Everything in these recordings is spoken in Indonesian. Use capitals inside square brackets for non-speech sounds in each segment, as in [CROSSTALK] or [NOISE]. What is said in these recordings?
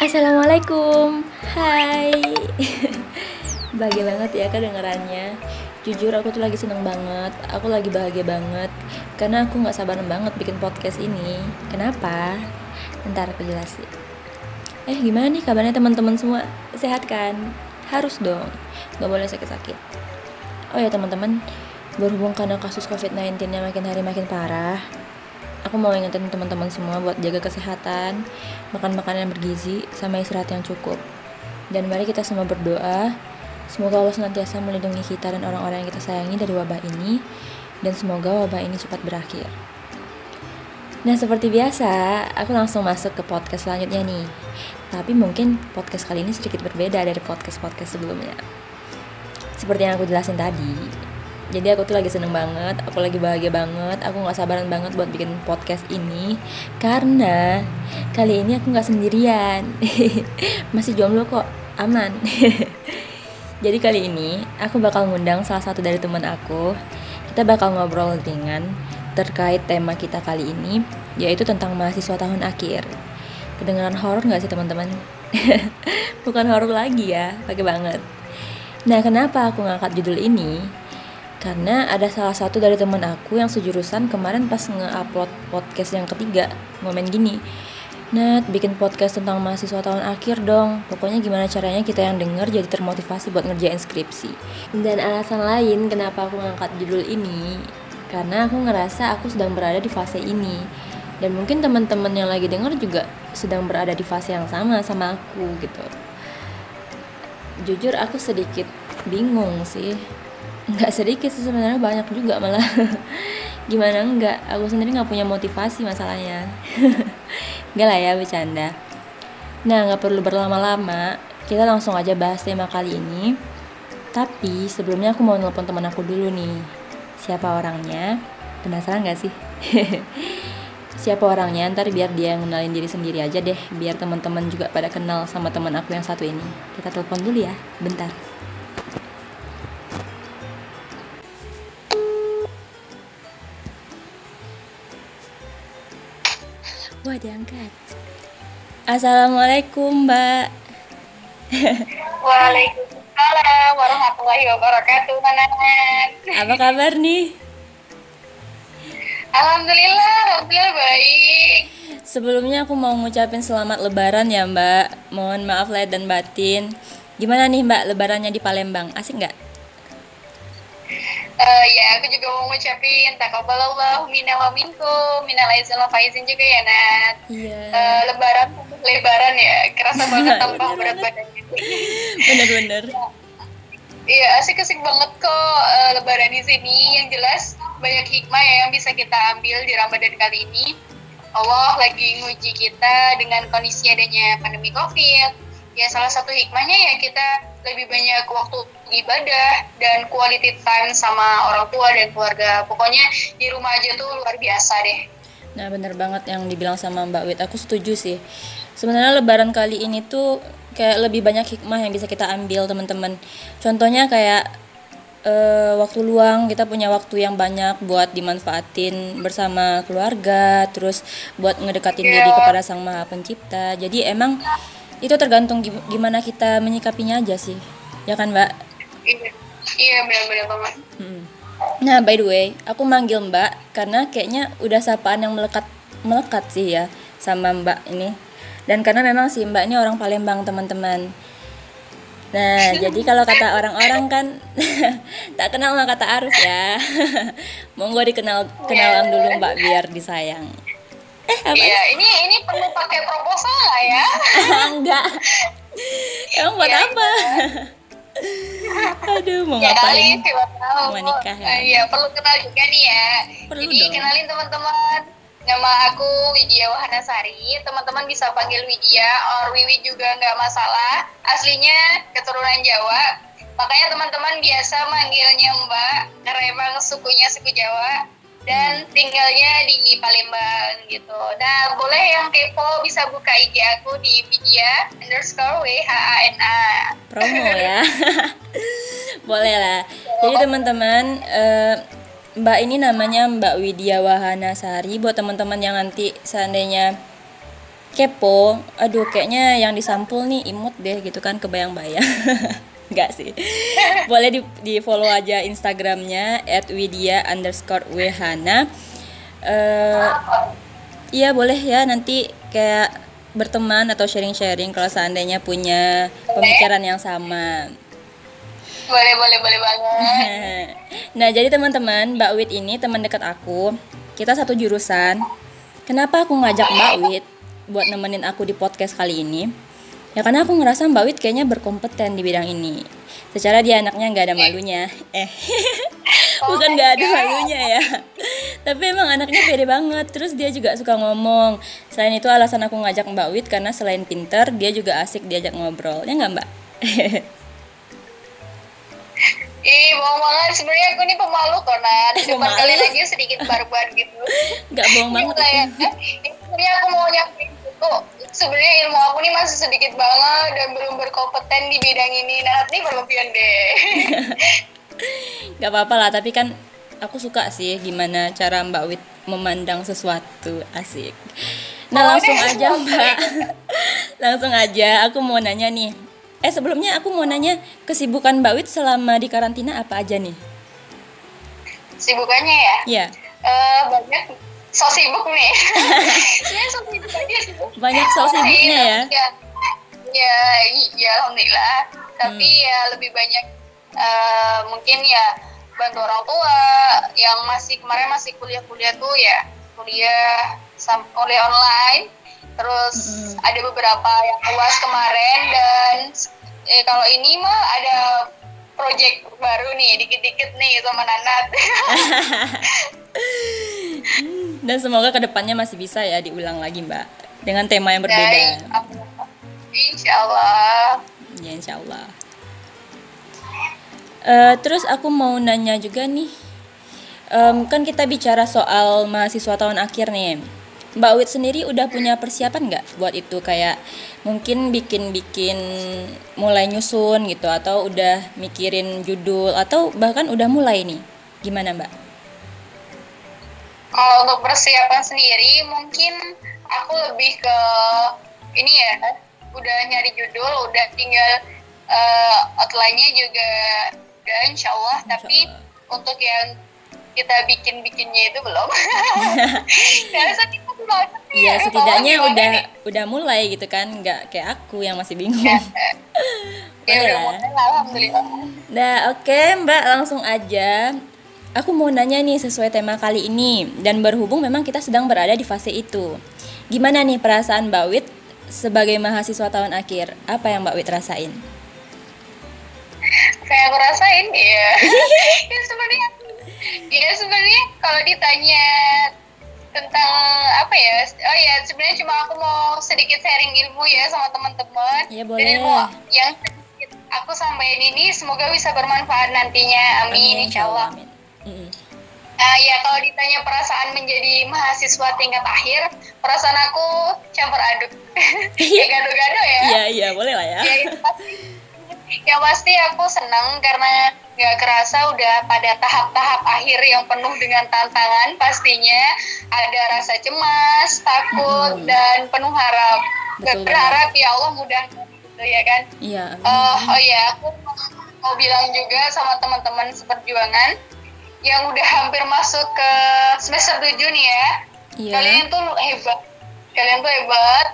Assalamualaikum. Hai. [LAUGHS] Bahagia banget ya kedengerannya Jujur aku tuh lagi seneng banget. Aku lagi bahagia banget. Karena aku gak sabar banget bikin podcast ini. Kenapa? Ntar aku jelasin. Eh gimana nih kabarnya teman-teman semua? Sehat kan? Harus dong. Gak boleh sakit-sakit. Oh ya teman-teman. Berhubung karena kasus COVID-19 yang makin hari makin parah aku mau ingetin teman-teman semua buat jaga kesehatan, makan makanan yang bergizi, sama istirahat yang cukup. Dan mari kita semua berdoa, semoga Allah senantiasa melindungi kita dan orang-orang yang kita sayangi dari wabah ini, dan semoga wabah ini cepat berakhir. Nah, seperti biasa, aku langsung masuk ke podcast selanjutnya nih. Tapi mungkin podcast kali ini sedikit berbeda dari podcast-podcast sebelumnya. Seperti yang aku jelasin tadi, jadi aku tuh lagi seneng banget aku lagi bahagia banget aku nggak sabaran banget buat bikin podcast ini. Karena kali ini aku nggak sendirian. [LAUGHS] Masih jomblo kok aman. [LAUGHS] Jadi kali ini aku bakal ngundang salah satu dari teman aku. Kita bakal ngobrol ringan terkait tema kita kali ini yaitu tentang mahasiswa tahun akhir. Kedengaran horor nggak sih teman-teman? [LAUGHS] Bukan horor lagi ya pakai banget. Nah kenapa aku ngangkat judul ini karena ada salah satu dari teman aku yang sejurusan kemarin pas nge-upload podcast yang ketiga ngomen gini Nat, bikin podcast tentang mahasiswa tahun akhir dong. Pokoknya gimana caranya kita yang denger jadi termotivasi buat ngerjain skripsi. Dan alasan lain kenapa aku ngangkat judul ini, karena aku ngerasa aku sedang berada di fase ini. Dan mungkin teman-teman yang lagi denger juga sedang berada di fase yang sama sama aku gitu. Jujur aku sedikit bingung sih nggak sedikit sih sebenarnya banyak juga malah. [LAUGHS] Gimana enggak aku sendiri nggak punya motivasi masalahnya. [LAUGHS] Enggak lah ya bercanda. Nah nggak perlu berlama-lama. Kita langsung aja bahas tema kali ini. Tapi sebelumnya aku mau nelpon teman aku dulu nih. Siapa orangnya? Penasaran gak sih? [LAUGHS] Siapa orangnya? Ntar biar dia ngenalin diri sendiri aja deh. Biar teman-teman juga pada kenal sama teman aku yang satu ini. Kita telepon dulu ya bentar Wah diangkat Assalamualaikum mbak [LAUGHS] Waalaikumsalam warahmatullahi wabarakatuh Nanan Apa kabar nih? Alhamdulillah, Alhamdulillah baik Sebelumnya aku mau ngucapin selamat lebaran ya mbak Mohon maaf lahir dan batin Gimana nih mbak lebarannya di Palembang? Asik nggak? Uh, ya, aku juga mau ngucapin takabalallahu minna wa minkum, minal aizin faizin juga ya, Nat. Iya. Uh, lebaran, lebaran ya, kerasa [LAUGHS] banget tambah berat badan gitu. Bener-bener. Iya, asik-asik banget kok uh, lebaran di sini. Yang jelas banyak hikmah ya yang bisa kita ambil di Ramadan kali ini. Allah lagi nguji kita dengan kondisi adanya pandemi COVID. Ya, salah satu hikmahnya ya kita lebih banyak waktu ibadah dan quality time sama orang tua dan keluarga. Pokoknya di rumah aja tuh luar biasa deh. Nah bener banget yang dibilang sama Mbak Wit, aku setuju sih. Sebenarnya lebaran kali ini tuh kayak lebih banyak hikmah yang bisa kita ambil teman-teman. Contohnya kayak uh, waktu luang kita punya waktu yang banyak buat dimanfaatin bersama keluarga, terus buat ngedekatin yeah. diri kepada Sang Maha Pencipta. Jadi emang itu tergantung gimana kita menyikapinya aja sih ya kan mbak iya iya benar-benar banget hmm. nah by the way aku manggil mbak karena kayaknya udah sapaan yang melekat melekat sih ya sama mbak ini dan karena memang sih mbak ini orang Palembang teman-teman Nah, jadi kalau kata orang-orang kan [LAUGHS] tak kenal maka kata arus ya. [LAUGHS] Monggo dikenal kenalan dulu Mbak biar disayang. Iya, ini ini perlu pakai proposal lah ya? [LAUGHS] Enggak. Emang buat ya, apa? Aduh, mau ya, ngapain? Mau nikah ya? Iya, perlu kenal juga nih ya. Perlu Jadi dong. kenalin teman-teman. Nama aku Widya Wahanasari. Teman-teman bisa panggil Widya or Wiwi juga nggak masalah. Aslinya keturunan Jawa. Makanya teman-teman biasa manggilnya Mbak karena emang sukunya suku Jawa dan tinggalnya di Palembang gitu. Nah, boleh yang kepo bisa buka IG aku di Widya underscore WHANA. Promo [LAUGHS] ya. [LAUGHS] boleh lah. Jadi teman-teman, uh, Mbak ini namanya Mbak Widya Wahana Sari. Buat teman-teman yang nanti seandainya kepo aduh kayaknya yang disampul nih imut deh gitu kan kebayang-bayang [LAUGHS] Enggak sih boleh di, di follow aja instagramnya at widya underscore wehana Eh, iya boleh ya nanti kayak berteman atau sharing-sharing kalau seandainya punya pemikiran yang sama Boleh, boleh, boleh banget. [LAUGHS] nah, jadi teman-teman, Mbak Wit ini teman dekat aku. Kita satu jurusan. Kenapa aku ngajak Mbak Wit buat nemenin aku di podcast kali ini? Ya karena aku ngerasa Mbak Wit kayaknya berkompeten di bidang ini. Secara dia anaknya nggak ada malunya. Eh, [LAUGHS] bukan nggak ada malunya ya. [LAUGHS] Tapi emang anaknya pede banget. Terus dia juga suka ngomong. Selain itu alasan aku ngajak Mbak Wit karena selain pinter, dia juga asik diajak ngobrol. Ya nggak Mbak? [LAUGHS] Ih, bohong banget. Sebenarnya aku ini pemalu kok, Nat. Depan Pemalu. kali lagi sedikit barbar gitu. Nggak bohong banget. Gila ya. Sebenarnya aku mau nyampein itu. Sebenarnya ilmu aku nih masih sedikit banget dan belum berkompeten di bidang ini. Nah, ini berlebihan deh. [LAUGHS] Gak apa-apa lah, tapi kan aku suka sih gimana cara Mbak Wit memandang sesuatu asik. Nah Oh, langsung aja. Mbak, [LAUGHS] langsung aja. Aku mau nanya nih. Eh sebelumnya aku mau nanya kesibukan Mbak Wit selama di karantina apa aja nih? Sibukannya ya? Iya, Eh, banyak so sibuk nih. Sebenarnya [LAUGHS] so sibuk aja sih. banyak soal sibuknya ya. Iya, iya, iya, alhamdulillah. Tapi Hmm. ya lebih banyak eh, mungkin ya bantu orang tua yang masih kemarin masih kuliah-kuliah tuh ya kuliah kuliah online. Terus Mm-mm. ada beberapa yang uas kemarin dan eh, kalau ini mah ada project baru nih dikit-dikit nih sama Nanat. [LAUGHS] Dan semoga ke depannya masih bisa ya diulang lagi Mbak dengan tema yang Ya, berbeda. Insya Allah. Ya insya Allah. Eh, terus aku mau nanya juga nih, Em, kan kita bicara soal mahasiswa tahun akhir nih. Mbak Wit sendiri udah punya persiapan nggak buat itu kayak mungkin bikin-bikin mulai nyusun gitu atau udah mikirin judul atau bahkan udah mulai nih? Gimana Mbak? Kalau untuk persiapan sendiri mungkin aku lebih ke ini ya, udah nyari judul, udah tinggal eh, outline-nya juga udah insya Allah. Tapi Allah. untuk yang kita bikin-bikinnya itu belum. [LAUGHS] kita belum. Ya setidaknya udah nih? udah mulai gitu kan, nggak kayak aku yang masih bingung. Ya, [LAUGHS] ya udah mulai lah, alhamdulillah. Nah, oke Mbak, langsung aja. Aku mau nanya nih sesuai tema kali ini dan berhubung memang kita sedang berada di fase itu. Gimana nih perasaan Mbak Wit sebagai mahasiswa tahun akhir? Apa yang Mbak Wit rasain? Kayak aku rasain ya. [LAUGHS] [LAUGHS] ya sebenarnya ya sebenarnya kalau ditanya tentang apa ya oh ya sebenarnya cuma aku mau sedikit sharing ilmu ya sama teman-teman Dan boleh. ilmu yang sedikit aku sampaikan ini semoga bisa bermanfaat nantinya amin insyaallah Amin. Mm-mm. Nah, ya kalau ditanya perasaan menjadi mahasiswa tingkat akhir perasaan aku campur aduk [LAUGHS] ya gado-gado ya Iya, iya, boleh lah ya. ya yang pasti aku senang karena nggak kerasa udah pada tahap-tahap akhir yang penuh dengan tantangan pastinya ada rasa cemas takut Mm-mm. dan penuh harap. Betul berharap ya Allah mudah gitu ya kan? Iya. Eh, oh ya aku mau bilang juga sama teman-teman seperjuangan yang udah hampir masuk ke semester 7 nih ya. Iya. kalian tuh hebat. Kalian tuh hebat.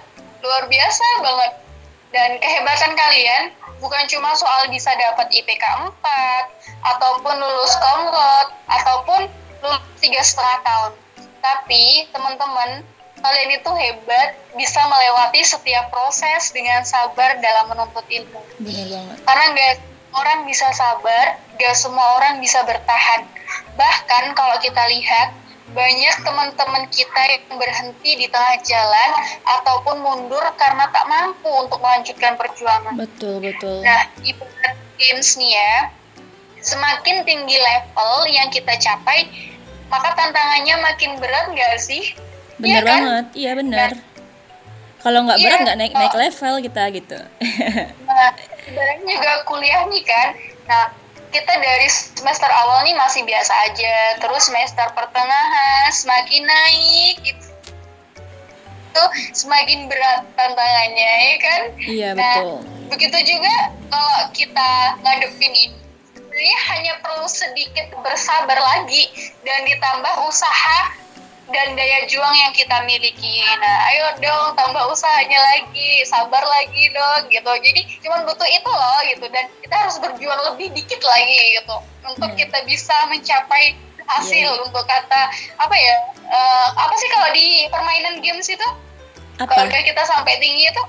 Luar biasa banget dan kehebatan kalian bukan cuma soal bisa dapat IPK 4 ataupun lulus komlot ataupun lulus tiga setengah tahun tapi teman-teman kalian itu hebat bisa melewati setiap proses dengan sabar dalam menuntut ilmu Bener banget. karena nggak orang bisa sabar, nggak semua orang bisa bertahan. Bahkan kalau kita lihat banyak teman-teman kita yang berhenti di tengah jalan ataupun mundur karena tak mampu untuk melanjutkan perjuangan. Betul, betul. Nah, ibarat games nih ya, semakin tinggi level yang kita capai, maka tantangannya makin berat nggak sih? Bener Iya kan? banget. Iya, bener. Kalau nggak Iya, berat nggak naik naik kalau- level kita gitu. [LAUGHS] Nah, ibaratnya juga kuliah nih kan. Nah, kita dari semester awal nih masih biasa aja. Terus semester pertengahan semakin naik gitu. itu semakin berat tantangannya ya kan Iya Nah, betul. begitu juga kalau kita ngadepin ini sebenarnya hanya perlu sedikit bersabar lagi dan ditambah usaha dan daya juang yang kita miliki. Nah, ayo dong tambah usahanya lagi, sabar lagi dong gitu. Jadi cuman butuh itu loh gitu dan kita harus berjuang lebih dikit lagi gitu untuk Hmm. kita bisa mencapai hasil Iya. untuk kata apa ya? eh, apa sih kalau di permainan games itu kalau Apa? kita sampai tinggi itu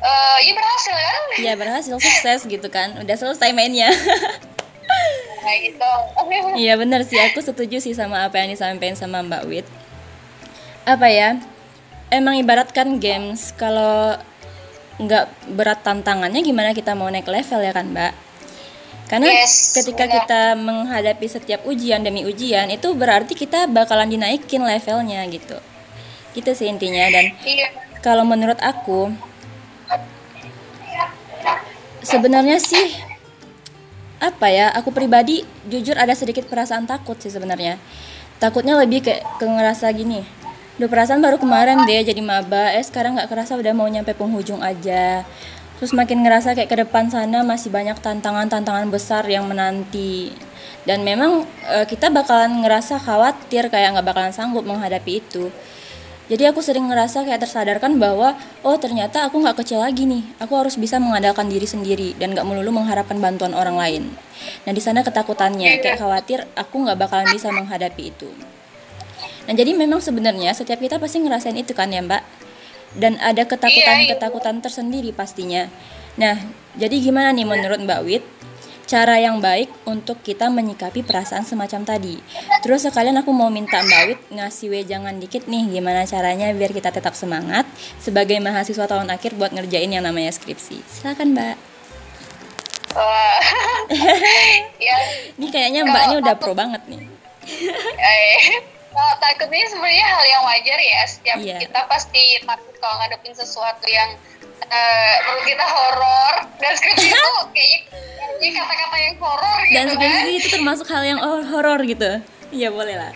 eh ya berhasil kan? Ya berhasil sukses gitu kan. Udah selesai mainnya. [LAUGHS] Nah gitu. [LAUGHS] Iya bener sih, aku setuju sih sama apa yang disampaikan sama Mbak Wit. Apa ya? Emang ibaratkan games kalau nggak berat tantangannya gimana kita mau naik level ya kan Mbak? Karena Yes, ketika benar. kita menghadapi setiap ujian demi ujian itu berarti kita bakalan dinaikin levelnya gitu. Gitu sih intinya dan Iya. kalau menurut aku sebenarnya sih apa ya aku pribadi jujur ada sedikit perasaan takut sih sebenarnya. Takutnya lebih kayak ke ngerasa gini Duh perasaan baru kemarin deh jadi maba eh sekarang nggak kerasa udah mau nyampe penghujung aja. Terus makin ngerasa kayak ke depan sana masih banyak tantangan-tantangan besar yang menanti. Dan memang eh, kita bakalan ngerasa khawatir kayak nggak bakalan sanggup menghadapi itu jadi aku sering ngerasa kayak tersadarkan bahwa oh ternyata aku nggak kecil lagi nih. Aku harus bisa mengandalkan diri sendiri dan nggak melulu mengharapkan bantuan orang lain. Nah di sana ketakutannya kayak khawatir aku nggak bakalan bisa menghadapi itu. Nah jadi memang sebenarnya setiap kita pasti ngerasain itu kan ya Mbak. Dan ada ketakutan-ketakutan tersendiri pastinya. Nah jadi gimana nih menurut Mbak Wit? Cara yang baik untuk kita menyikapi perasaan semacam tadi. Terus sekalian aku mau minta Mbak Wit ngasih wejangan dikit nih gimana caranya biar kita tetap semangat sebagai mahasiswa tahun akhir buat ngerjain yang namanya skripsi. Silakan Mbak. Wah. [LAUGHS] ya, Ini kayaknya Mbaknya udah pro banget nih. Eh, kalau takut ini sebenarnya hal yang wajar ya. Setiap Iya. kita pasti takut kalau ngadepin sesuatu yang eh, menurut kita horor dan skripsi [LAUGHS] itu kayaknya kata-kata yang horor Dan gitu kan. skripsi itu termasuk hal yang hor- horor gitu. Iya boleh lah.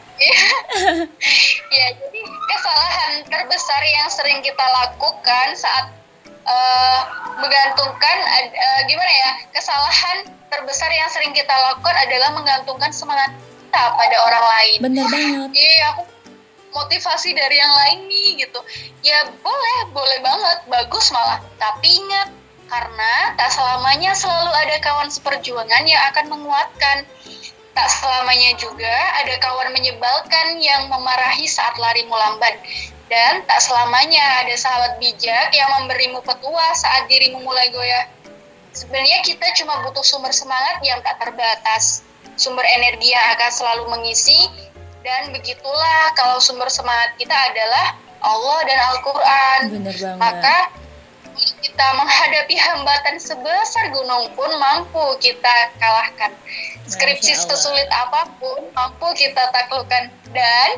ya [LAUGHS] jadi kesalahan terbesar yang sering kita lakukan saat eh, menggantungkan eh, gimana ya kesalahan terbesar yang sering kita lakukan adalah menggantungkan semangat kita pada orang lain. Bener banget. iya aku motivasi dari yang lain nih gitu. Ya boleh boleh banget. Bagus malah. Tapi ingat karena tak selamanya selalu ada kawan seperjuangan yang akan menguatkan. Tak selamanya juga ada kawan menyebalkan yang memarahi saat larimu lamban. Dan tak selamanya ada sahabat bijak yang memberimu petua saat dirimu mulai goyah. Sebenarnya kita cuma butuh sumber semangat yang tak terbatas sumber energi yang akan selalu mengisi. Dan begitulah kalau sumber semangat kita adalah Allah dan Al-Quran. Maka kita menghadapi hambatan sebesar gunung pun mampu kita kalahkan. Skripsi sesulit apa pun mampu kita taklukkan. Dan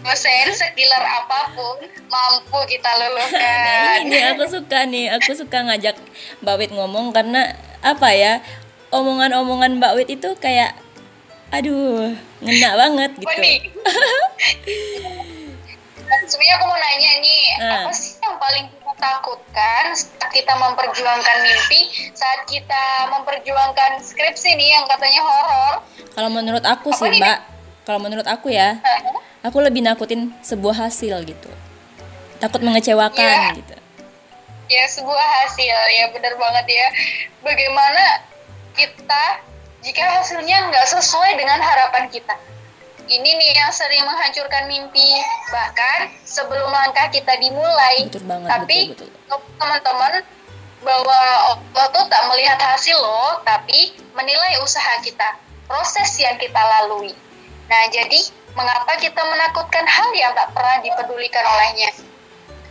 dosen sekilar apa pun mampu kita [LAUGHS] Nah luluhkan ini aku suka nih, aku suka ngajak Mbak Wit ngomong karena apa ya? Omongan-omongan Mbak Wit itu kayak aduh ngena banget gitu. [LAUGHS] Dan sebenarnya aku mau nanya nih, Hmm. apa sih yang paling kita takutkan saat kita memperjuangkan mimpi, saat kita memperjuangkan skripsi nih yang katanya horor? Kalau menurut aku sih Apa nih? Mbak, kalau menurut aku ya, aku lebih nakutin sebuah hasil gitu. Takut mengecewakan Iya. gitu. Ya sebuah hasil, ya benar banget ya. Bagaimana kita jika hasilnya nggak sesuai dengan harapan kita? Ini nih yang sering menghancurkan mimpi. Bahkan sebelum langkah kita dimulai, Betul banget, tapi betul, teman-teman bahwa Allah tuh tak melihat hasil loh, tapi menilai usaha kita, proses yang kita lalui. Nah, jadi mengapa kita menakutkan hal yang tak pernah dipedulikan olehnya?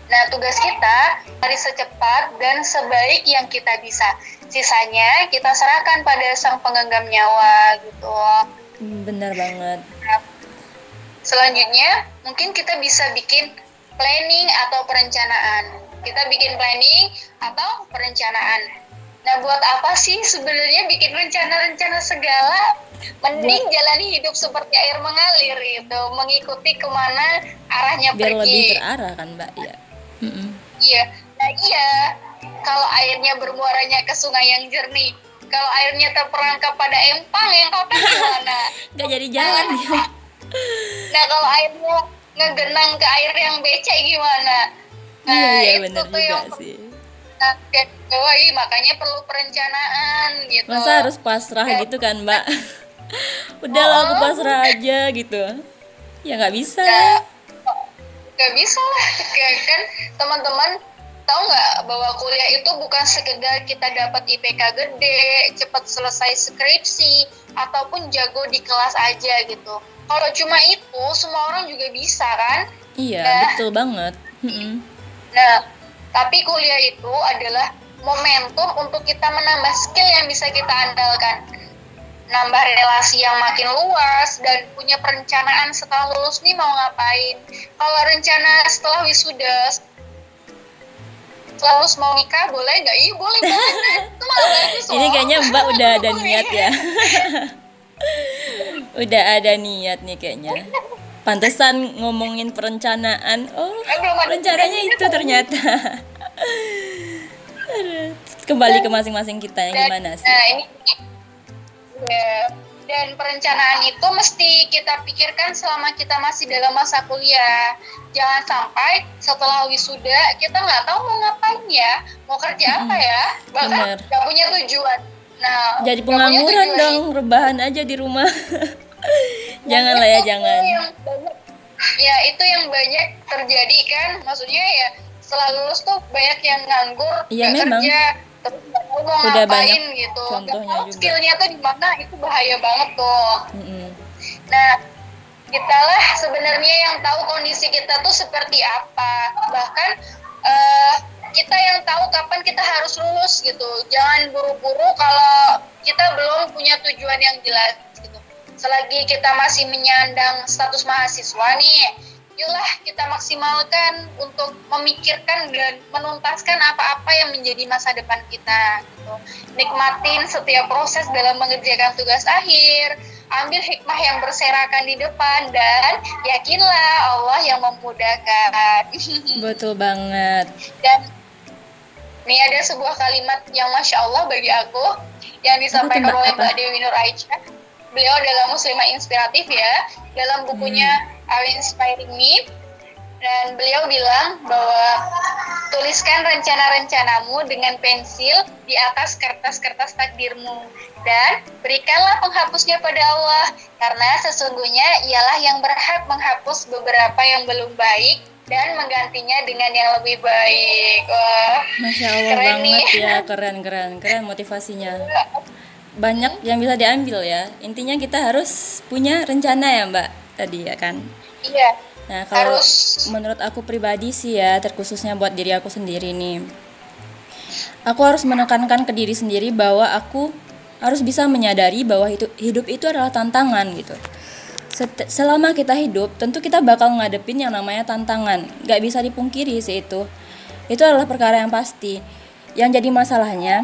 Nah, tugas kita hari secepat dan sebaik yang kita bisa. Sisanya kita serahkan pada sang penggenggam nyawa gitu. Hmm, Bener banget. Selanjutnya, mungkin kita bisa bikin planning atau perencanaan. Kita bikin planning atau perencanaan. Nah, buat apa sih sebenarnya bikin rencana-rencana segala? Mending jalani hidup seperti air mengalir gitu, mengikuti ke mana arahnya Biar lebih pergi. terarah kan Mbak ya. Iya, nah iya. Kalau airnya bermuaranya ke sungai yang jernih, kalau airnya terperangkap pada empang yang kotor gimana? [LAUGHS] nggak jadi jalan. Ya [LAUGHS] Nah kalau airnya ngegenang ke air yang becek gimana? Nah iya iya itu benar tuh juga yang sih. Target bahwa ih, makanya perlu perencanaan gitu. masa harus pasrah gitu kan mbak? [LAUGHS] udahlah aku pasrah aja gitu. Ya nggak bisa. Nah, gak bisa lah Kayak kan teman-teman tahu nggak bahwa kuliah itu bukan sekedar kita dapat IPK gede, cepat selesai skripsi ataupun jago di kelas aja gitu. Kalau cuma itu semua orang juga bisa kan? iya Nah. betul banget Mm-mm. Nah, tapi kuliah itu adalah momentum untuk kita menambah skill yang bisa kita andalkan. Nambah relasi yang makin luas dan punya perencanaan setelah lulus nih mau ngapain. Kalau rencana setelah wisuda setelah lulus mau nikah boleh nggak? Iya boleh banget. [LAUGHS] Itu malah bagus ini kayaknya mbak [LAUGHS] udah ada niat ya [LAUGHS] udah ada niat nih kayaknya. Pantesan ngomongin perencanaan. Oh rencananya itu ternyata. Kembali ke masing-masing kita yang gimana sih? Nah ini ya, dan perencanaan itu mesti kita pikirkan selama kita masih dalam masa kuliah. Jangan sampai setelah wisuda kita nggak tahu mau ngapain ya, mau kerja apa ya, bahkan nggak punya tujuan. Nah, jadi pengangguran dong rebahan aja di rumah. [LAUGHS] Jangan lah ya jangan. yang banyak- ya itu yang banyak terjadi kan. Maksudnya ya setelah lulus tuh banyak yang nganggur Iya, memang. kerja Udah ngapain banyak gitu. contohnya juga. skillnya tuh di mana itu bahaya banget tuh. Mm-mm. nah kita lah sebenarnya yang tahu kondisi kita tuh seperti apa. Bahkan eh, kita yang tahu kapan kita harus lulus gitu. Jangan buru-buru kalau kita belum punya tujuan yang jelas gitu. Selagi kita masih menyandang status mahasiswa nih yuklah kita maksimalkan untuk memikirkan dan menuntaskan apa-apa yang menjadi masa depan kita gitu. Nikmatin setiap proses dalam mengerjakan tugas akhir. Ambil hikmah yang berserakan di depan dan yakinlah Allah yang memudahkan. [LAUGHS] Betul banget. Dan ini ada sebuah kalimat yang masya Allah bagi aku yang disampaikan oleh? Mbak Dewi Nur Aisyah. Beliau adalah muslimah inspiratif ya dalam bukunya Hmm. Are Inspiring Me dan beliau bilang bahwa tuliskan rencana-rencanamu dengan pensil di atas kertas-kertas takdirmu dan berikanlah penghapusnya pada Allah karena sesungguhnya ialah yang berhak menghapus beberapa yang belum baik dan menggantinya dengan yang lebih baik. Wah, masya allah Keren banget nih. ya [LAUGHS] keren keren keren motivasinya banyak yang bisa diambil ya. Intinya kita harus punya rencana ya mbak tadi ya kan? Iya, nah kalau harus. menurut aku pribadi sih ya terkhususnya buat diri aku sendiri nih. Aku harus menekankan ke diri sendiri bahwa aku harus bisa menyadari bahwa itu hidup itu adalah tantangan gitu. Set- selama kita hidup tentu kita bakal ngadepin yang namanya tantangan. Nggak bisa dipungkiri sih itu. Itu adalah perkara yang pasti. Yang jadi masalahnya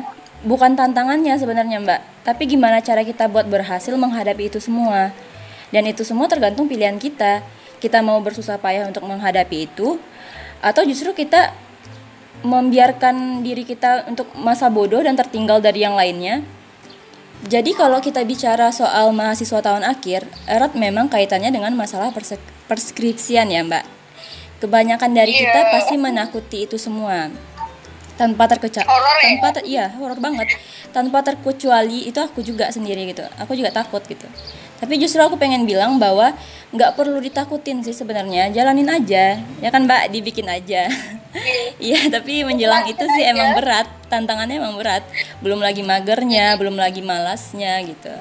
bukan tantangannya sebenarnya mbak tapi gimana cara kita buat berhasil menghadapi itu semua dan itu semua tergantung pilihan kita kita mau bersusah payah untuk menghadapi itu atau justru kita membiarkan diri kita untuk masa bodoh dan tertinggal dari yang lainnya jadi kalau kita bicara soal mahasiswa tahun akhir, erat memang kaitannya dengan masalah perskripsian ya Mbak. Kebanyakan dari Iya. kita pasti menakuti itu semua. Tanpa terkecuali, Horor ya? tanpa ter- iya horor banget. Tanpa terkecuali itu aku juga sendiri gitu. Aku juga takut gitu. Tapi justru aku pengen bilang bahwa nggak perlu ditakutin sih sebenarnya. Jalanin aja, ya kan Mbak, dibikin aja. Iya, tapi menjelang itu sih emang berat, tantangannya emang berat. Belum lagi magernya, belum lagi malasnya gitu.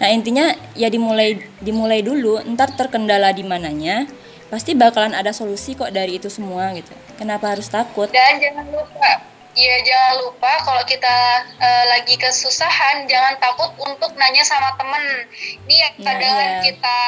Nah, intinya ya dimulai dimulai dulu, ntar terkendala di mananya, pasti bakalan ada solusi kok dari itu semua gitu. Kenapa harus takut? dan jangan lupa Iya jangan lupa kalau kita eh, lagi kesusahan jangan takut untuk nanya sama temen. Ini yang Nah, kadang iya. kita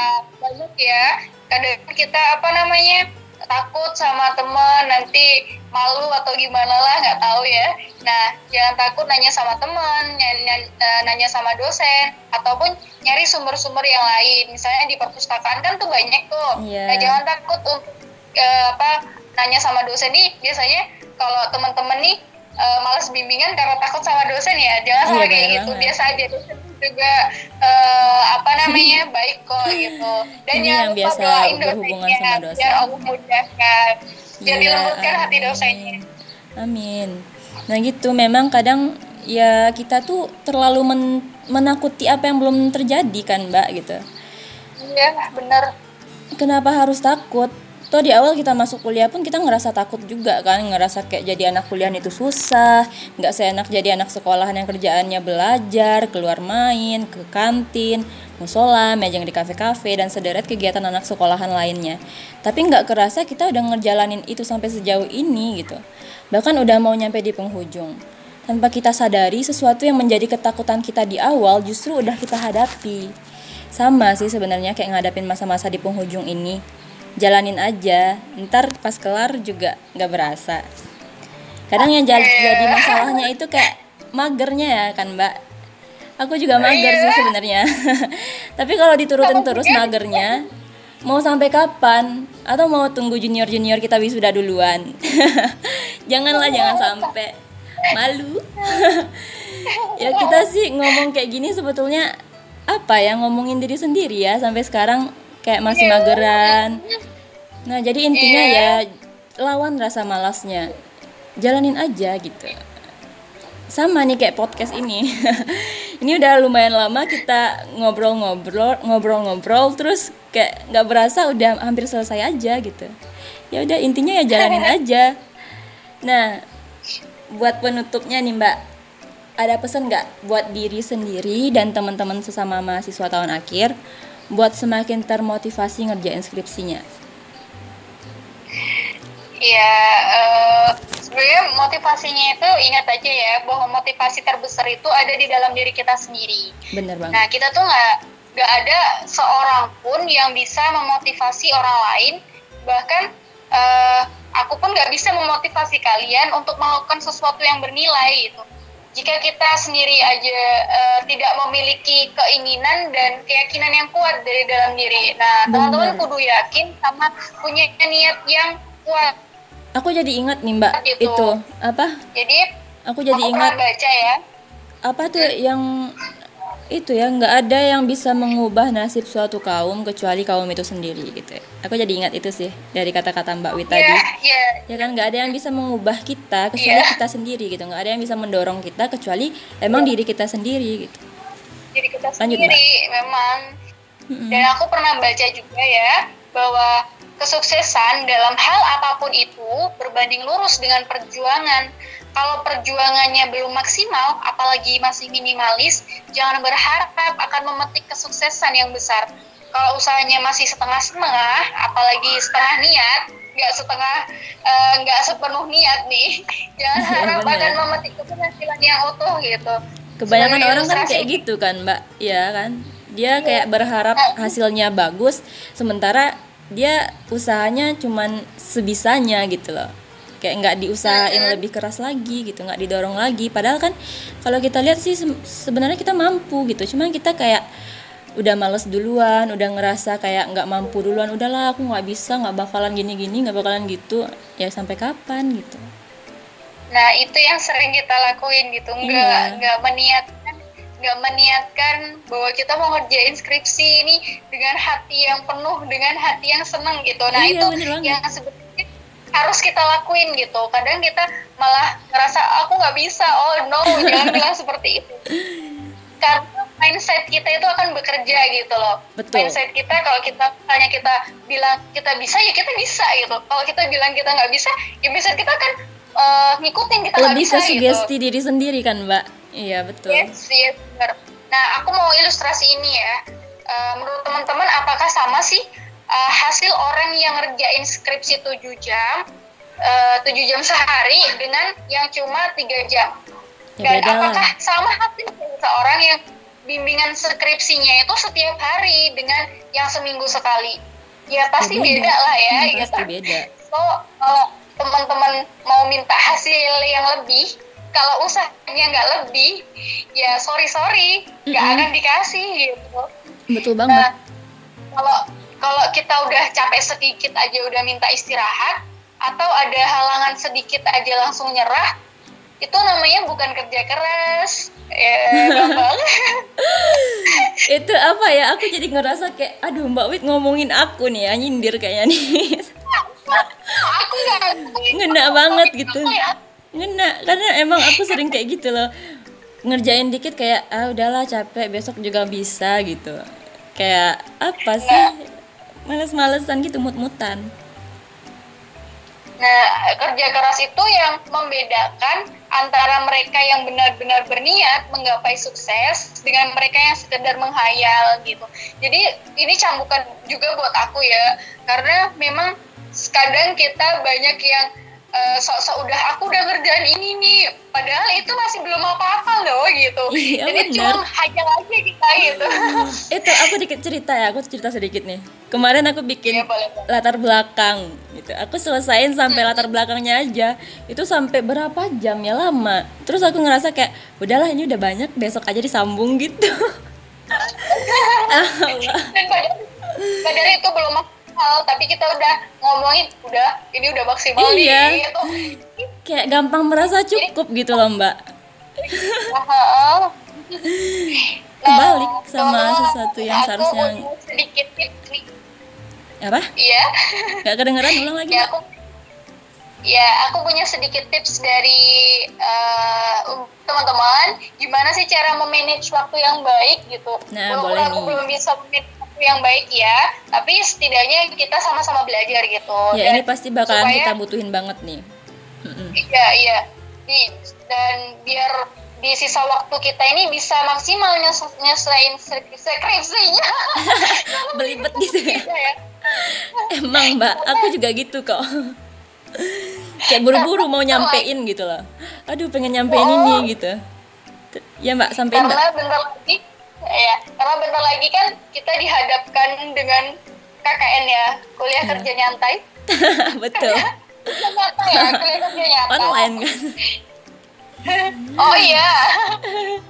banyak ya. Kadang kita apa namanya takut sama temen nanti malu atau gimana lah nggak tahu ya. Nah jangan takut nanya sama temen, nanya, nanya sama dosen ataupun nyari sumber-sumber yang lain. Misalnya di perpustakaan kan tuh banyak tuh. Iya. Nah jangan takut untuk eh, apa nanya sama dosen nih biasanya kalau teman-teman nih uh, malas bimbingan karena takut sama dosen ya jangan Iya, sampai kayak gitu banget. biasa aja dosen juga uh, apa namanya [LAUGHS] baik kok gitu dan Ini jangan yang lupa biasa doain berhubungan dosennya sama dosen. biar Allah mudahkan biar Iya, dilembutkan hati dosennya Amin. Nah gitu, memang kadang ya kita tuh terlalu men- menakuti apa yang belum terjadi kan Mbak gitu. iya bener Kenapa harus takut? Toh di awal kita masuk kuliah pun kita ngerasa takut juga kan, ngerasa kayak jadi anak kuliah itu susah, nggak seenak jadi anak sekolahan yang kerjaannya belajar, keluar main, ke kantin, musola, mejeng di kafe-kafe dan sederet kegiatan anak sekolahan lainnya. Tapi nggak kerasa kita udah ngejalanin itu sampai sejauh ini gitu. Bahkan udah mau nyampe di penghujung. Tanpa kita sadari sesuatu yang menjadi ketakutan kita di awal justru udah kita hadapi. Sama sih sebenarnya kayak ngadapin masa-masa di penghujung ini. Jalanin aja, ntar pas kelar juga nggak berasa. Kadang yang jadi masalahnya itu kayak magernya ya kan mbak. Aku juga mager sih sebenarnya. [LAUGHS] Tapi kalau diturutin terus magernya, mau sampai kapan? Atau mau tunggu junior-junior kita wisuda duluan? [LAUGHS] Janganlah jangan sampai malu. [LAUGHS] ya kita sih ngomong kayak gini sebetulnya apa ya ngomongin diri sendiri ya sampai sekarang kayak masih mageran. Nah, jadi intinya ya lawan rasa malasnya. Jalanin aja gitu. Sama nih kayak podcast ini. [LAUGHS] ini udah lumayan lama kita ngobrol-ngobrol, ngobrol-ngobrol terus kayak nggak berasa udah hampir selesai aja gitu. Ya udah intinya ya jalanin [LAUGHS] aja. Nah, buat penutupnya nih Mbak, ada pesan nggak buat diri sendiri dan teman-teman sesama mahasiswa tahun akhir buat semakin termotivasi ngerjain skripsinya? Iya, eh, sebenarnya motivasinya itu ingat aja ya bahwa motivasi terbesar itu ada di dalam diri kita sendiri. Bener banget. Nah, kita tuh nggak nggak ada seorang pun yang bisa memotivasi orang lain. Bahkan eh, aku pun nggak bisa memotivasi kalian untuk melakukan sesuatu yang bernilai gitu. Jika kita sendiri aja eh, tidak memiliki keinginan dan keyakinan yang kuat dari dalam diri. Nah, teman-teman kudu yakin sama punya niat yang kuat. Aku jadi ingat nih Mbak Gitu. itu apa? Jadi Aku jadi aku ingat baca ya. apa tuh yang itu ya nggak ada yang bisa mengubah nasib suatu kaum kecuali kaum itu sendiri gitu. ya. Aku jadi ingat itu sih dari kata-kata Mbak tadi. Iya, iya. ya kan nggak ada yang bisa mengubah kita kecuali Iya. kita sendiri gitu nggak ada yang bisa mendorong kita kecuali emang diri kita sendiri gitu Diri kita Lanjut, sendiri memang. Mm-mm. Dan aku pernah baca juga ya bahwa kesuksesan dalam hal apa pun itu berbanding lurus dengan perjuangan. Kalau perjuangannya belum maksimal, apalagi masih minimalis, jangan berharap akan memetik kesuksesan yang besar. Kalau usahanya masih setengah-setengah, apalagi setengah niat, nggak setengah, eh, nggak sepenuh niat nih, [LAUGHS] jangan Iya, harap bener. akan memetik keberhasilan yang utuh gitu. kebanyakan Sebagai orang kan kayak gitu kan Mbak ya kan dia kayak berharap hasilnya bagus sementara dia usahanya cuman sebisanya gitu loh. Kayak nggak diusahain lebih keras lagi gitu nggak didorong lagi. Padahal kan kalau kita lihat sih se- sebenarnya kita mampu gitu. Cuman kita kayak udah males duluan udah ngerasa kayak nggak mampu duluan udahlah aku nggak bisa nggak bakalan gini gini nggak bakalan gitu. Ya sampai kapan gitu. Nah itu yang sering kita lakuin gitu, nggak Iya. nggak meniatkan nggak meniatkan bahwa kita mau ngerjain skripsi ini dengan hati yang penuh, dengan hati yang seneng gitu. Nah Iya, itu yang sebetulnya harus kita lakuin gitu. Kadang kita malah ngerasa aku nggak bisa. Oh no, jangan bilang [LAUGHS] seperti itu. Karena mindset kita itu akan bekerja gitu loh. Betul. Mindset kita kalau kita misalnya kita bilang kita bisa ya kita bisa gitu. Kalau kita bilang kita nggak bisa, ya mindset kita kan eh, ngikutin kita lebih bisa ke gitu. sugesti diri sendiri kan Mbak iya betul Yes, yes, benar. Nah, aku mau ilustrasi ini ya. Eh, menurut teman-teman, apakah sama sih eh, hasil orang yang ngerjain skripsi 7 jam, eh, 7 jam sehari dengan yang cuma 3 jam? Ya, Dan beda apakah sama hasilnya seorang yang bimbingan skripsinya itu setiap hari dengan yang seminggu sekali? Ya pasti Ya, beda, lah ya. Hmm, [LAUGHS] gitu. pasti beda So, kalau teman-teman mau minta hasil yang lebih, kalau usahanya nggak lebih, ya sorry sorry, nggak Mm-mm. akan dikasih gitu. betul Nah, banget. kalau kalau kita udah capek sedikit aja udah minta istirahat, atau ada halangan sedikit aja langsung nyerah itu namanya bukan kerja keras. Ya gampang. [LAUGHS] Itu apa ya? Aku jadi ngerasa kayak aduh mbak Wit ngomongin aku nih ya nyindir kayaknya nih. Aku nggak ngena banget gitu ngena karena emang aku sering kayak gitu loh. Ngerjain dikit kayak ah udahlah capek besok juga bisa gitu. Kayak apa sih? Males-malesan gitu mut-mutan. Nah, kerja keras itu yang membedakan antara mereka yang benar-benar berniat menggapai sukses dengan mereka yang sekedar menghayal gitu. Jadi ini cambukan juga buat aku ya, karena memang kadang kita banyak yang uh, sok-sok udah aku udah ngerjain ini nih, padahal itu masih belum apa-apa loh gitu. Iya, Jadi benar. cuma hayal aja kita gitu. [LAUGHS] itu aku dikit cerita ya aku cerita sedikit nih. Kemarin aku bikin Iya, boleh, boleh. latar belakang gitu. Aku selesain sampai latar belakangnya aja. Itu sampai berapa jam ya? Lama. Terus aku ngerasa kayak udahlah ini udah banyak besok aja disambung gitu. [LAUGHS] [LAUGHS] Ah, Dan padahal, padahal itu belum maksimal, tapi kita udah ngomongin udah ini udah maksimal Iya. nih gitu. kayak gampang merasa cukup gitu loh mbak Heeh. [LAUGHS] Kebalik sama sesuatu yang seharusnya- sedikit tips nih. apa Iya. nggak kedengeran ulang lagi ya aku ya aku punya sedikit tips dari um, teman-teman gimana sih cara memanage waktu yang baik gitu. Nah, Walaupun boleh aku nih. belum bisa manage waktu yang baik ya, tapi setidaknya kita sama-sama belajar gitu. ya Dan ini pasti bakalan supaya- kita butuhin banget nih. Iya, iya. Dan biar di sisa waktu kita ini bisa maksimal nyes- skri- skripsinya. [LAUGHS] belibet gitu ya Iya ya. Emang mbak, aku juga gitu kok Kayak buru-buru mau nyampein gitu loh Aduh pengen nyampein ini gitu Ya mbak, sampein mbak Karena bentar lagi, ya, karena bentar lagi kan kita dihadapkan dengan KKN ya, kuliah Iya. kerja nyantai. [LAUGHS] Betul Kerja nyantai ya, kuliah kerja nyantai. Online kan [LAUGHS] Oh iya,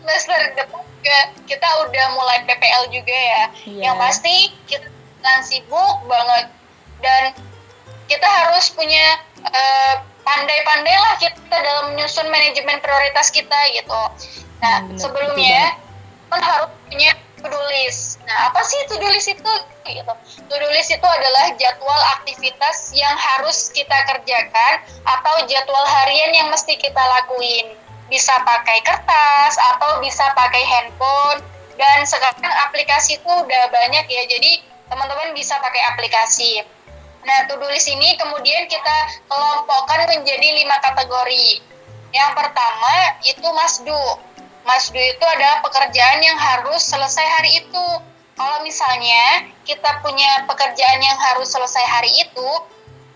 semester depan juga kita udah mulai PPL juga ya. Iya. Yang pasti kita kan sibuk banget dan kita harus punya eh, pandai-pandai lah kita dalam menyusun manajemen prioritas kita gitu. Nah Hmm, sebelumnya kan harus punya to-do list. Nah apa sih to-do list itu? Gitu. To-do list itu adalah jadwal aktivitas yang harus kita kerjakan atau jadwal harian yang mesti kita lakuin. Bisa pakai kertas atau bisa pakai handphone dan sekarang aplikasi itu udah banyak ya. Jadi teman-teman bisa pakai aplikasi. Nah, to-do list ini kemudian kita kelompokkan menjadi lima kategori. Yang pertama itu masdu. Masdu itu adalah pekerjaan yang harus selesai hari itu. Kalau misalnya kita punya pekerjaan yang harus selesai hari itu,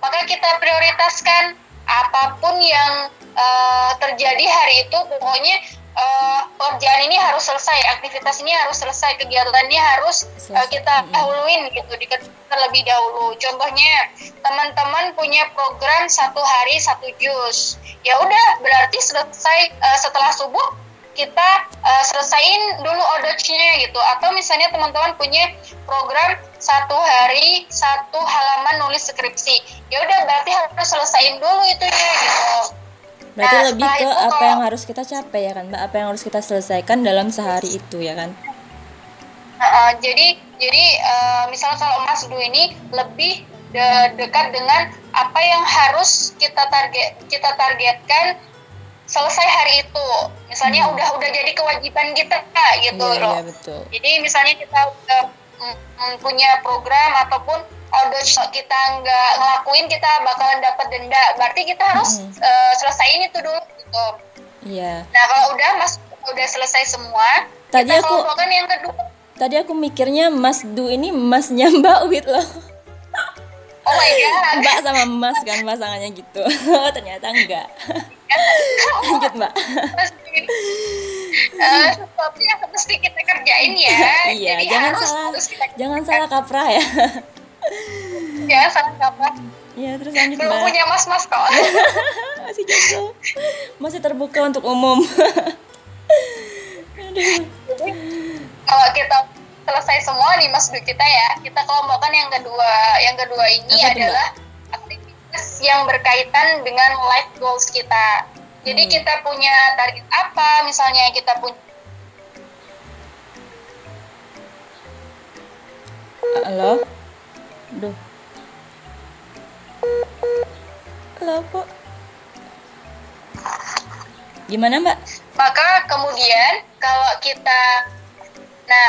maka kita prioritaskan apa pun yang eh, terjadi hari itu. Pokoknya eh, pekerjaan ini harus selesai, aktivitas ini harus selesai, kegiatannya harus eh, Selesai. kita dahuluin gitu, dikerjakan terlebih dahulu. Contohnya teman-teman punya program satu hari satu jus, ya udah berarti selesai eh, setelah subuh kita eh, selesain dulu odotnya gitu. Atau misalnya teman-teman punya program satu hari satu halaman nulis skripsi. Ya udah berarti harus selesain dulu itu ya gitu. Berarti Nah, lebih ke itu apa kalau- yang harus kita capai ya kan mbak? Apa yang harus kita selesaikan dalam sehari itu ya kan? Eh, jadi jadi eh, misalnya kalau Mas Du ini lebih de- dekat dengan apa yang harus kita target kita targetkan selesai hari itu. Misalnya Hmm. udah udah jadi kewajiban kita gitu Iya loh. iya betul Jadi misalnya kita udah mm, mm, punya program ataupun order kita nggak ngelakuin kita bakalan dapat denda. Berarti kita harus Mm. eh, selesaiin itu dulu gitu. Iya Nah, kalau udah Mas udah selesai semua, Tadi kita aku- kelompokkan yang kedua. Tadi aku mikirnya Mas Du ini masnya Mbak Wit loh Oh my god. [LAUGHS] Mbak sama Mas kan pasangannya gitu [LAUGHS] Ternyata enggak [LAUGHS] Lanjut mbak. Eh, sesuatu yang mesti kita kerjain ya. Iya Jadi jangan harus, salah harus kita Jangan salah kaprah ya. Ya salah kapan. Iya terus lanjut Belum mbak. punya mas-mas kok. [LAUGHS] Masih jomblo Masih terbuka untuk umum. [LAUGHS] Aduh. Jadi kalau kita selesai semua nih mas kita ya, kita kelompokkan yang kedua. Yang kedua ini Apa adalah aktivitas yang berkaitan dengan life goals kita. Jadi Hmm. kita punya target apa, misalnya kita punya Halo? Duh. Halo, kok? Gimana, Mbak? maka kemudian kalau kita nah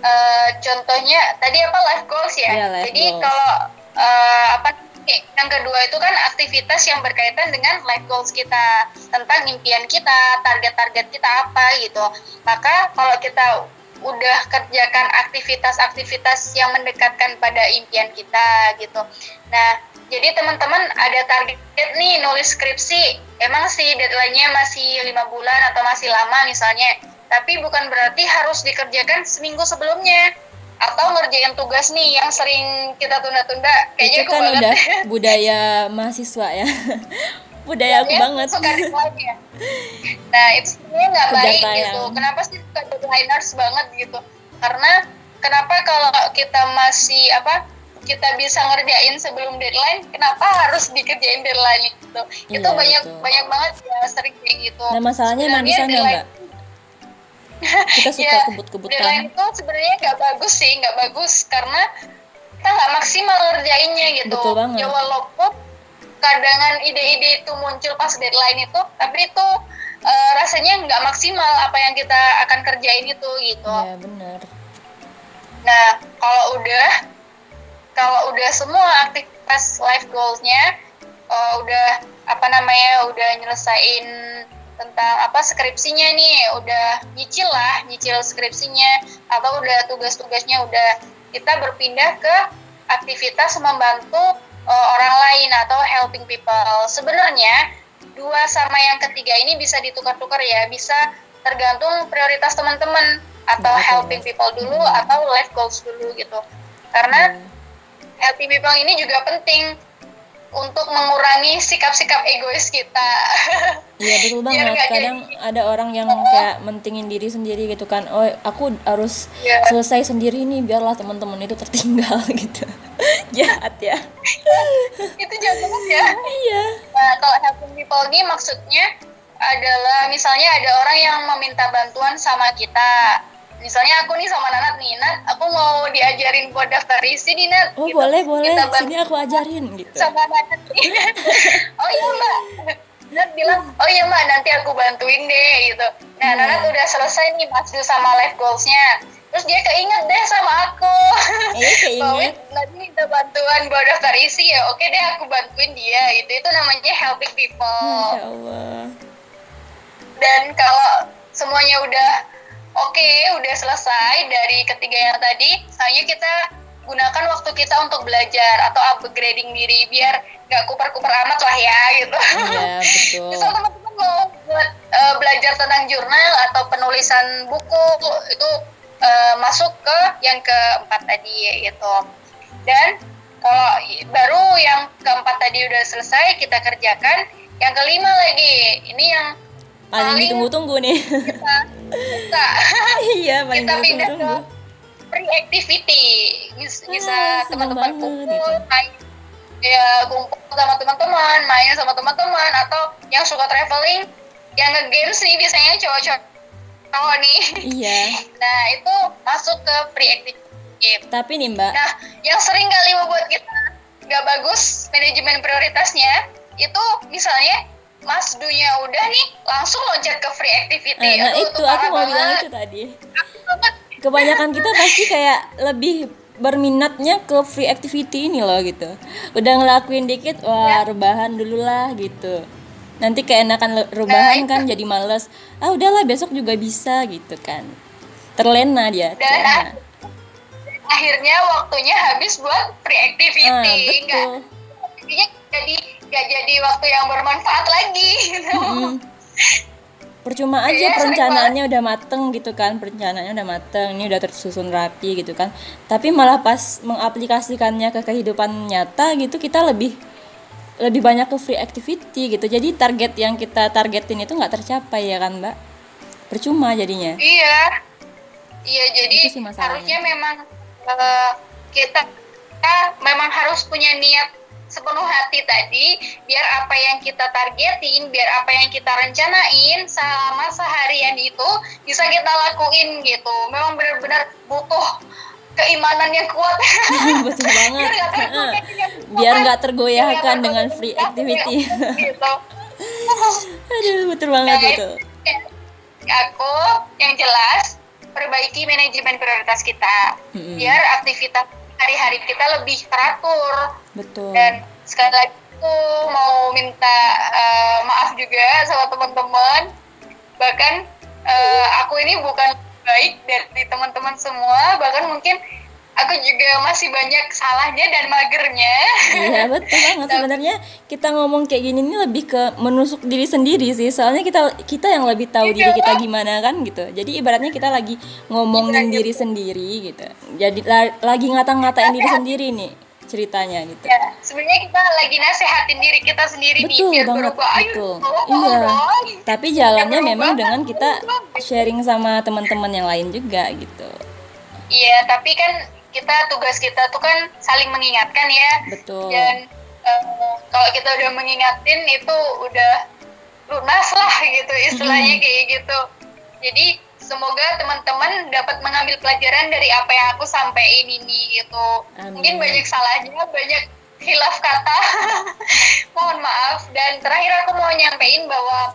eh, contohnya tadi apa life goals ya Iya, life jadi goals. kalau eh, apa nih, yang kedua itu kan aktivitas yang berkaitan dengan life goals kita tentang impian kita target-target kita apa gitu. Maka kalau kita udah kerjakan aktivitas-aktivitas yang mendekatkan pada impian kita gitu. Nah jadi teman-teman ada target nih nulis skripsi emang sih deadline-nya masih lima bulan atau masih lama misalnya tapi bukan berarti harus dikerjakan seminggu sebelumnya atau ngerjain tugas nih yang sering kita tunda-tunda kayaknya Itu kan banget udah budaya mahasiswa ya. [LAUGHS] budaya aku Ya, banget. suka deadline-nya. nah itu sebenarnya nggak baik tayang. gitu kenapa sih suka deadlineers banget gitu karena kenapa kalau kita masih apa kita bisa ngerjain sebelum deadline kenapa harus dikerjain deadline itu itu Iya, banyak betul. banyak banget ya sering kayak gitu Nah, masalahnya Sebenarnya deadline- Mbak. Kita [LAUGHS] suka Ya, kebut-kebutan. deadline itu sebenarnya nggak bagus sih nggak bagus karena kita nggak maksimal ngerjainnya gitu Betul banget. ya walaupun kadangan ide-ide itu muncul pas deadline itu tapi itu eh, rasanya nggak maksimal apa yang kita akan kerjain itu gitu Iya, benar. nah kalau udah kalau udah semua aktivitas life goals-nya eh, udah apa namanya udah nyelesain tentang apa skripsinya nih. Udah nyicil lah nyicil skripsinya. Atau udah tugas-tugasnya udah. Kita berpindah ke aktivitas membantu eh, orang lain atau helping people. Sebenarnya dua sama yang ketiga ini bisa ditukar-tukar ya. Bisa tergantung prioritas teman-teman atau helping people dulu Hmm. atau life goals dulu gitu. Karena Hmm. helping people ini juga penting untuk mengurangi sikap-sikap egois kita Iya betul Biar [LAUGHS] banget. Kadang ada orang yang kayak mentingin diri sendiri gitu kan. Oh, aku harus Iya. selesai sendiri nih biarlah teman-teman itu tertinggal [LAUGHS] gitu. Jahat ya. itu jahat banget ya Iya. Nah, kalau helping people ini maksudnya adalah misalnya ada orang yang meminta bantuan sama kita. Misalnya aku nih sama Nanat nih, Nat, aku mau diajarin buat daftar isi nih, Nat. Oh, Gitu. boleh, boleh. Kita Sini aku ajarin gitu. sama Nanat nih. [LAUGHS] oh iya, Mbak. Nat bilang, oh iya Mbak, nanti aku bantuin deh, gitu. Nah, Iya. Nanat udah selesai nih masuk sama life goals-nya. Terus dia keinget deh sama aku. Eh, [LAUGHS] keinget. nanti minta bantuan buat daftar isi ya, oke deh aku bantuin dia. Itu itu namanya helping people. Masya Allah. Dan kalau semuanya udah oke, udah selesai dari ketiga yang tadi, hanya kita gunakan waktu kita untuk belajar atau upgrading diri biar nggak kupar-kupar amat lah ya gitu. Iya, [LAUGHS] betul. Misal teman-teman mau buat eh, belajar tentang jurnal atau penulisan buku itu eh, masuk ke yang keempat tadi gitu. Dan kalau i- baru yang keempat tadi udah selesai kita kerjakan, yang kelima lagi ini yang Paling paling- ditunggu-tunggu nih. kita suka Iya, paling kita pindah ke free activity Bis- bisa Ah, teman-teman kumpul main ya kumpul sama teman-teman main sama teman-teman atau yang suka traveling yang nge-games nih biasanya cowok-cowok cowok nih. Iya. [LAUGHS] nah itu masuk ke free activity Tapi nih, Mbak, nah yang sering kali membuat kita nggak bagus manajemen prioritasnya itu misalnya Mas dunya udah nih langsung loncat ke free activity Eh, nah Aduh, itu aku mau bilang itu tadi. Kebanyakan kita pasti kayak lebih berminatnya ke free activity ini loh gitu. Udah ngelakuin dikit, wah rebahan dulu lah gitu. Nanti keenakan rebahan Nah, kan jadi males. Ah udahlah besok juga bisa gitu kan. Terlena dia. Dan terlena. akhirnya waktunya habis buat free activity Ah, betul. jadinya jadi nggak jadi waktu yang bermanfaat lagi gitu. Percuma aja Iya, sering perencanaannya udah mateng gitu kan, perencanaannya udah mateng, ini udah tersusun rapi gitu kan. Tapi malah pas mengaplikasikannya ke kehidupan nyata gitu kita lebih lebih banyak ke free activity gitu. Jadi target yang kita targetin itu nggak tercapai ya kan, Mbak? Percuma jadinya. iya iya jadi harusnya memang eh, kita, kita memang harus punya niat sepenuh hati tadi biar apa yang kita targetin biar apa yang kita rencanain selama seharian itu bisa kita lakuin gitu. Memang benar-benar butuh keimanan yang kuat. [LAUGHS] Betul banget. biar nggak tergoyahkan dengan free activity. gitu. [LAUGHS] aduh betul banget nah, itu. Aku yang jelas perbaiki manajemen prioritas kita. Mm-hmm. biar aktivitas hari-hari kita lebih teratur betul dan sekali lagi aku mau minta uh, maaf juga sama teman-teman bahkan uh, aku ini bukan baik dari teman-teman semua bahkan mungkin aku juga masih banyak salahnya dan magernya. Iya [LAUGHS] betul banget sebenarnya kita ngomong kayak gini ini lebih ke menusuk diri sendiri sih. Soalnya kita kita yang lebih tahu diri kita gimana kan gitu. Jadi ibaratnya kita lagi ngomongin iya, diri sendiri gitu. Jadi la lagi ngata-ngatain diri sendiri nih ceritanya gitu. Ya, sebenarnya kita lagi nasehatin diri kita sendiri betul nih biar banget, berubah. Ayo, betul. iya. Tapi jalannya memang dengan kita sharing sama teman-teman yang lain juga gitu. Iya, tapi kan kita tugas kita tuh kan saling mengingatkan ya betul dan um, kalau kita udah mengingatin itu udah lunas lah gitu istilahnya hmm. kayak gitu jadi semoga teman-teman dapat mengambil pelajaran dari apa yang aku sampaikan ini gitu. Amin. mungkin banyak salahnya banyak hilaf kata. [LAUGHS] Mohon maaf. Dan terakhir aku mau nyampein bahwa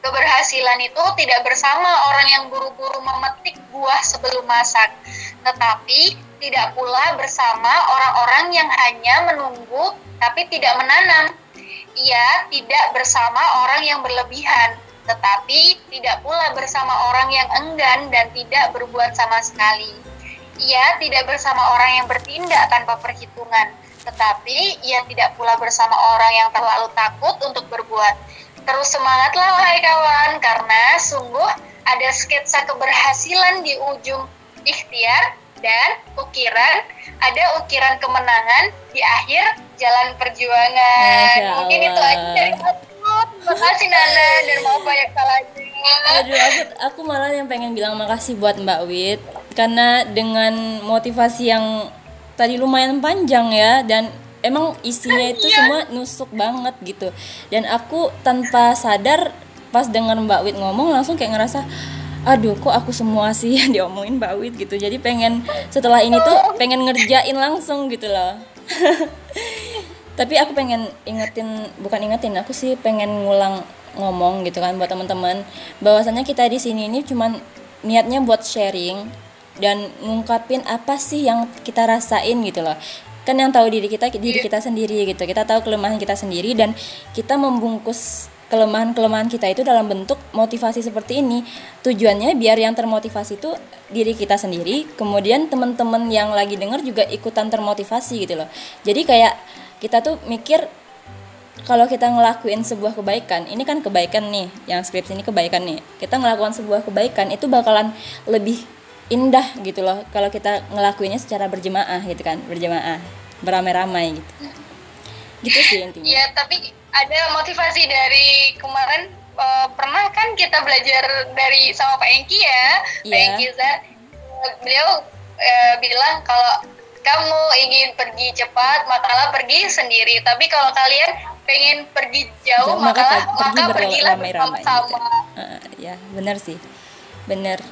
keberhasilan itu tidak bersama orang yang buru-buru memetik buah sebelum masak. Tetapi tidak pula bersama orang-orang yang hanya menunggu tapi tidak menanam. Ia tidak bersama orang yang berlebihan, tetapi tidak pula bersama orang yang enggan dan tidak berbuat sama sekali. Ia tidak bersama orang yang bertindak tanpa perhitungan, tetapi ia tidak pula bersama orang yang terlalu takut untuk berbuat. Terus semangatlah wahai kawan, karena sungguh ada sketsa keberhasilan di ujung ikhtiar dan ukiran ada ukiran kemenangan di akhir jalan perjuangan. Mungkin itu aja dari aku. Terima kasih Nana dan maaf banyak salahnya. Aduh, aku, aku malah yang pengen bilang makasih buat Mbak Wit karena dengan motivasi yang tadi lumayan panjang ya dan emang isinya itu iya. semua nusuk banget gitu dan aku tanpa sadar pas dengar Mbak Wit ngomong langsung kayak ngerasa aduh kok aku semua sih yang diomongin Mbak Wit gitu jadi pengen setelah ini tuh pengen ngerjain langsung gitu loh [LAUGHS] tapi aku pengen ingetin bukan ingetin aku sih pengen ngulang ngomong gitu kan buat teman-teman. Bahwasannya kita di sini ini cuman niatnya buat sharing dan ngungkapin apa sih yang kita rasain gitu loh. Kan yang tahu diri kita diri kita sendiri gitu. Kita tahu kelemahan kita sendiri dan kita membungkus kelemahan-kelemahan kita itu dalam bentuk motivasi seperti ini. Tujuannya biar yang termotivasi itu diri kita sendiri kemudian teman-teman yang lagi dengar juga ikutan termotivasi gitu loh. Jadi kayak kita tuh mikir kalau kita ngelakuin sebuah kebaikan ini kan kebaikan nih yang skripsi ini kebaikan nih. Kita ngelakukan sebuah kebaikan itu bakalan lebih indah gitu loh kalau kita ngelakuinnya secara berjemaah gitu kan berjemaah beramai-ramai gitu. Gitu sih intinya. Ya tapi ada motivasi dari kemarin uh, pernah kan kita belajar dari sama Pak Engki ya? Yeah. Pak Engki Zat beliau uh, bilang kalau kamu ingin pergi cepat makalah pergi sendiri. Tapi kalau kalian pengen pergi jauh maka maka, pergi pergilah bersama-sama. Uh, ya benar sih. Benar.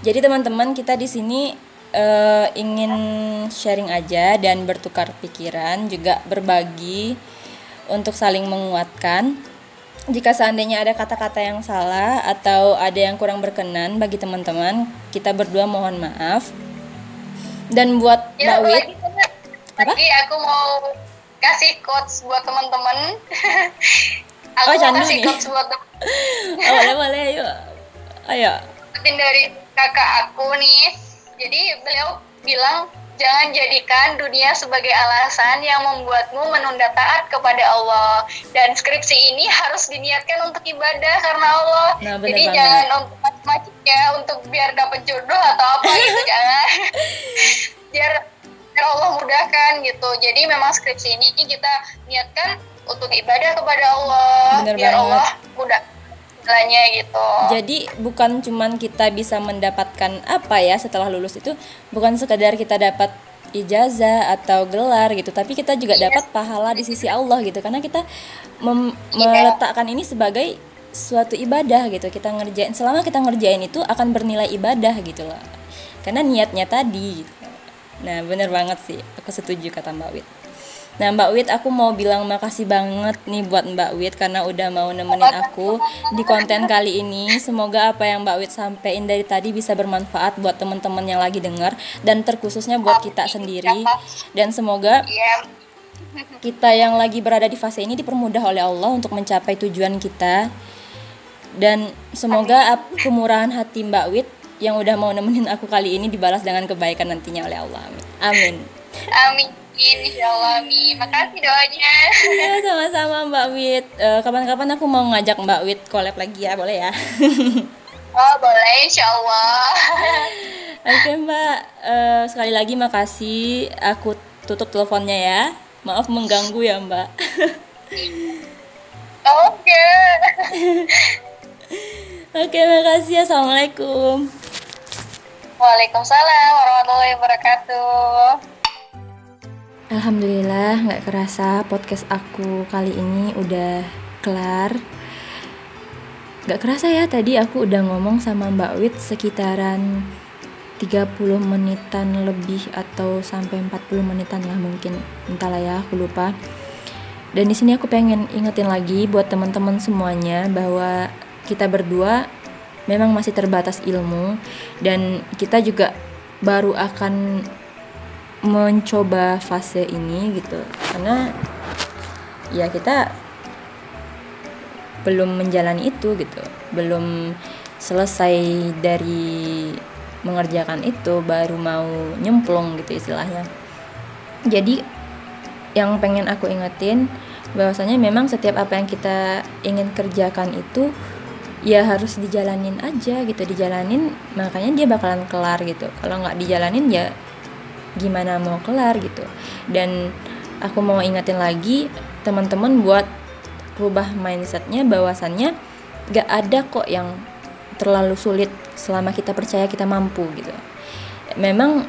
Jadi teman-teman kita di sini uh, ingin sharing aja dan bertukar pikiran juga berbagi untuk saling menguatkan. Jika seandainya ada kata-kata yang salah atau ada yang kurang berkenan bagi teman-teman, kita berdua mohon maaf. Dan buat ya, Mbak Wit, apa? Lagi aku mau kasih quotes buat teman-teman. [LAUGHS] aku oh, mau kasih nih. quotes buat teman. [LAUGHS] oh, boleh boleh ayo. Ayo. dari kakak aku nih. Jadi beliau bilang Jangan jadikan dunia sebagai alasan yang membuatmu menunda taat kepada Allah. Dan skripsi ini harus diniatkan untuk ibadah karena Allah. Nah, Jadi banget. jangan untuk macam ya untuk biar dapat jodoh atau apa gitu [LAUGHS] jangan. biar biar Allah mudahkan gitu. Jadi memang skripsi ini kita niatkan untuk ibadah kepada Allah. Bener biar banget. Allah mudah gitu. Jadi bukan cuman kita bisa mendapatkan apa ya setelah lulus itu bukan sekedar kita dapat ijazah atau gelar gitu tapi kita juga Iya. dapat pahala di sisi Allah gitu karena kita mem- Iya. meletakkan ini sebagai suatu ibadah gitu kita ngerjain selama kita ngerjain itu akan bernilai ibadah gitu loh karena niatnya tadi gitu. nah bener banget sih aku setuju kata Mbak Wit Nah Mbak Wit aku mau bilang makasih banget nih buat Mbak Wit karena udah mau nemenin aku di konten kali ini. Semoga apa yang Mbak Wit sampein dari tadi bisa bermanfaat buat teman-teman yang lagi dengar dan terkhususnya buat kita sendiri. Dan semoga kita yang lagi berada di fase ini dipermudah oleh Allah untuk mencapai tujuan kita. Dan semoga kemurahan hati Mbak Wit yang udah mau nemenin aku kali ini dibalas dengan kebaikan nantinya oleh Allah. Amin. Amin. amin. Insya Allah, amin. Makasih doanya. Ya, sama-sama Mbak Wit. Eh, kapan-kapan aku mau ngajak Mbak Wit collab lagi ya, boleh ya? [LAUGHS] Oh, boleh, insya Allah. [LAUGHS] Oke Mbak, Eh, sekali lagi makasih. Aku tutup teleponnya ya. Maaf mengganggu ya Mbak. [LAUGHS] Oke. Oke, makasih. Assalamualaikum. Waalaikumsalam warahmatullahi wabarakatuh. Alhamdulillah, nggak kerasa podcast aku kali ini udah kelar. Nggak kerasa ya, tadi aku udah ngomong sama Mbak Wit sekitaran 30 menitan lebih atau sampai 40 menitan lah mungkin. Entahlah ya, aku lupa. Dan di sini aku pengen ingetin lagi buat teman-teman semuanya bahwa kita berdua memang masih terbatas ilmu dan kita juga baru akan mencoba fase ini gitu. Karena ya kita belum menjalani itu gitu. Belum selesai dari mengerjakan itu baru mau nyemplung gitu istilahnya. Jadi yang pengen aku ingetin bahwasanya memang setiap apa yang kita ingin kerjakan itu ya harus dijalanin aja gitu dijalanin makanya dia bakalan kelar gitu. Kalau nggak dijalanin ya gimana mau kelar gitu. Dan aku mau ingetin lagi teman-teman buat rubah mindsetnya bahwasannya gak ada kok yang terlalu sulit selama kita percaya kita mampu gitu. Memang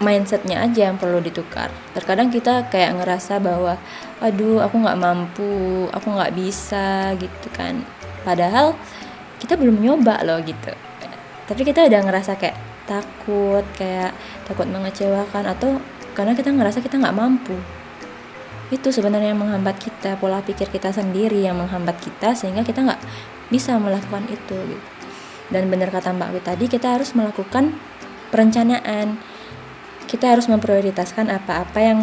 mindsetnya aja yang perlu ditukar. Terkadang kita kayak ngerasa bahwa aduh aku nggak mampu aku nggak bisa gitu kan. Padahal kita belum nyoba loh gitu. Tapi kita udah ngerasa kayak takut kayak takut mengecewakan atau karena kita ngerasa kita nggak mampu. Itu sebenarnya yang menghambat kita pola pikir kita sendiri yang menghambat kita sehingga kita nggak bisa melakukan itu gitu. dan benar kata Mbak Wi tadi kita harus melakukan perencanaan. Kita harus memprioritaskan apa-apa yang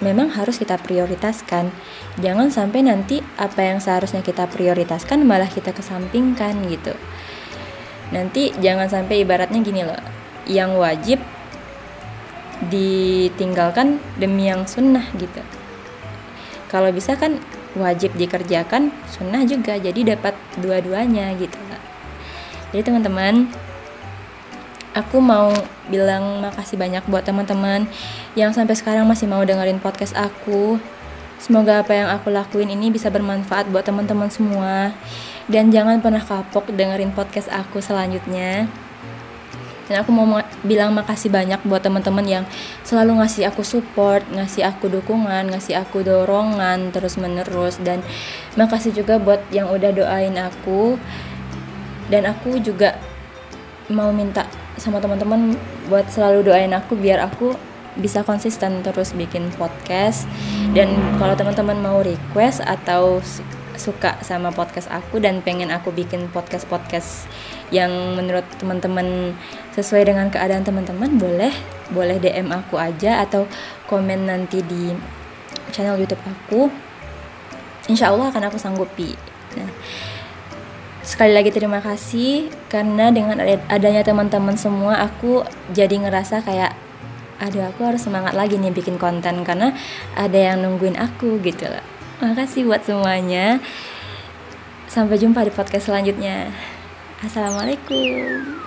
memang harus kita prioritaskan. Jangan sampai nanti apa yang seharusnya kita prioritaskan malah kita kesampingkan gitu. Nanti jangan sampai ibaratnya gini loh yang wajib ditinggalkan demi yang sunnah gitu. Kalau bisa kan wajib dikerjakan sunnah juga jadi dapat dua-duanya gitu jadi teman-teman aku mau bilang makasih banyak buat teman-teman yang sampai sekarang masih mau dengerin podcast aku. Semoga apa yang aku lakuin ini bisa bermanfaat buat teman-teman semua. Dan jangan pernah kapok dengerin podcast aku selanjutnya dan aku mau ma- bilang makasih banyak buat teman-teman yang selalu ngasih aku support, ngasih aku dukungan, ngasih aku dorongan terus menerus dan makasih juga buat yang udah doain aku. Dan aku juga mau minta sama teman-teman buat selalu doain aku biar aku bisa konsisten terus bikin podcast. Dan kalau teman-teman mau request atau su- suka sama podcast aku dan pengen aku bikin podcast-podcast yang menurut teman-teman sesuai dengan keadaan teman-teman boleh boleh DM aku aja atau komen nanti di channel YouTube aku. Insya Allah akan aku sanggupi. Nah sekali lagi terima kasih karena dengan ada- adanya teman-teman semua aku jadi ngerasa kayak aduh aku harus semangat lagi nih bikin konten karena ada yang nungguin aku gitu loh. Makasih buat semuanya. Sampai jumpa di podcast selanjutnya assalamualaikum